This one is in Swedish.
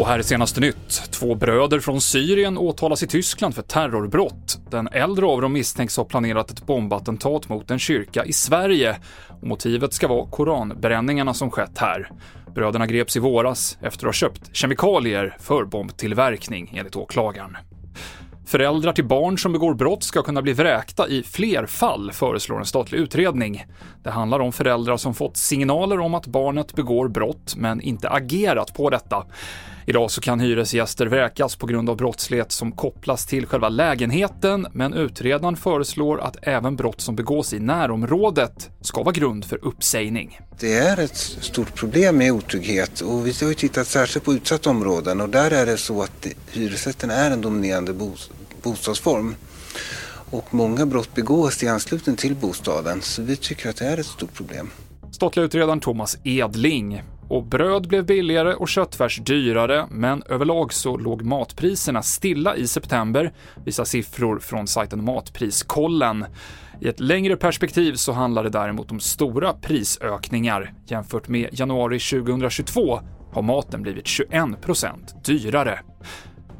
Och här är senaste nytt. Två bröder från Syrien åtalas i Tyskland för terrorbrott. Den äldre av dem misstänks ha planerat ett bombattentat mot en kyrka i Sverige. Och motivet ska vara koranbränningarna som skett här. Bröderna greps i våras efter att ha köpt kemikalier för bombtillverkning, enligt åklagaren. Föräldrar till barn som begår brott ska kunna bli vräkta i fler fall, föreslår en statlig utredning. Det handlar om föräldrar som fått signaler om att barnet begår brott, men inte agerat på detta. Idag så kan hyresgäster vräkas på grund av brottslighet som kopplas till själva lägenheten, men utredaren föreslår att även brott som begås i närområdet ska vara grund för uppsägning. Det är ett stort problem med otrygghet och vi har ju tittat särskilt på utsatta områden och där är det så att hyresrätten är en dominerande bostadsform. Och många brott begås i anslutning till bostaden så vi tycker att det är ett stort problem. Statliga utredaren Thomas Edling och bröd blev billigare och köttfärs dyrare, men överlag så låg matpriserna stilla i september, visar siffror från sajten Matpriskollen. I ett längre perspektiv så handlar det däremot om stora prisökningar. Jämfört med januari 2022 har maten blivit 21% dyrare.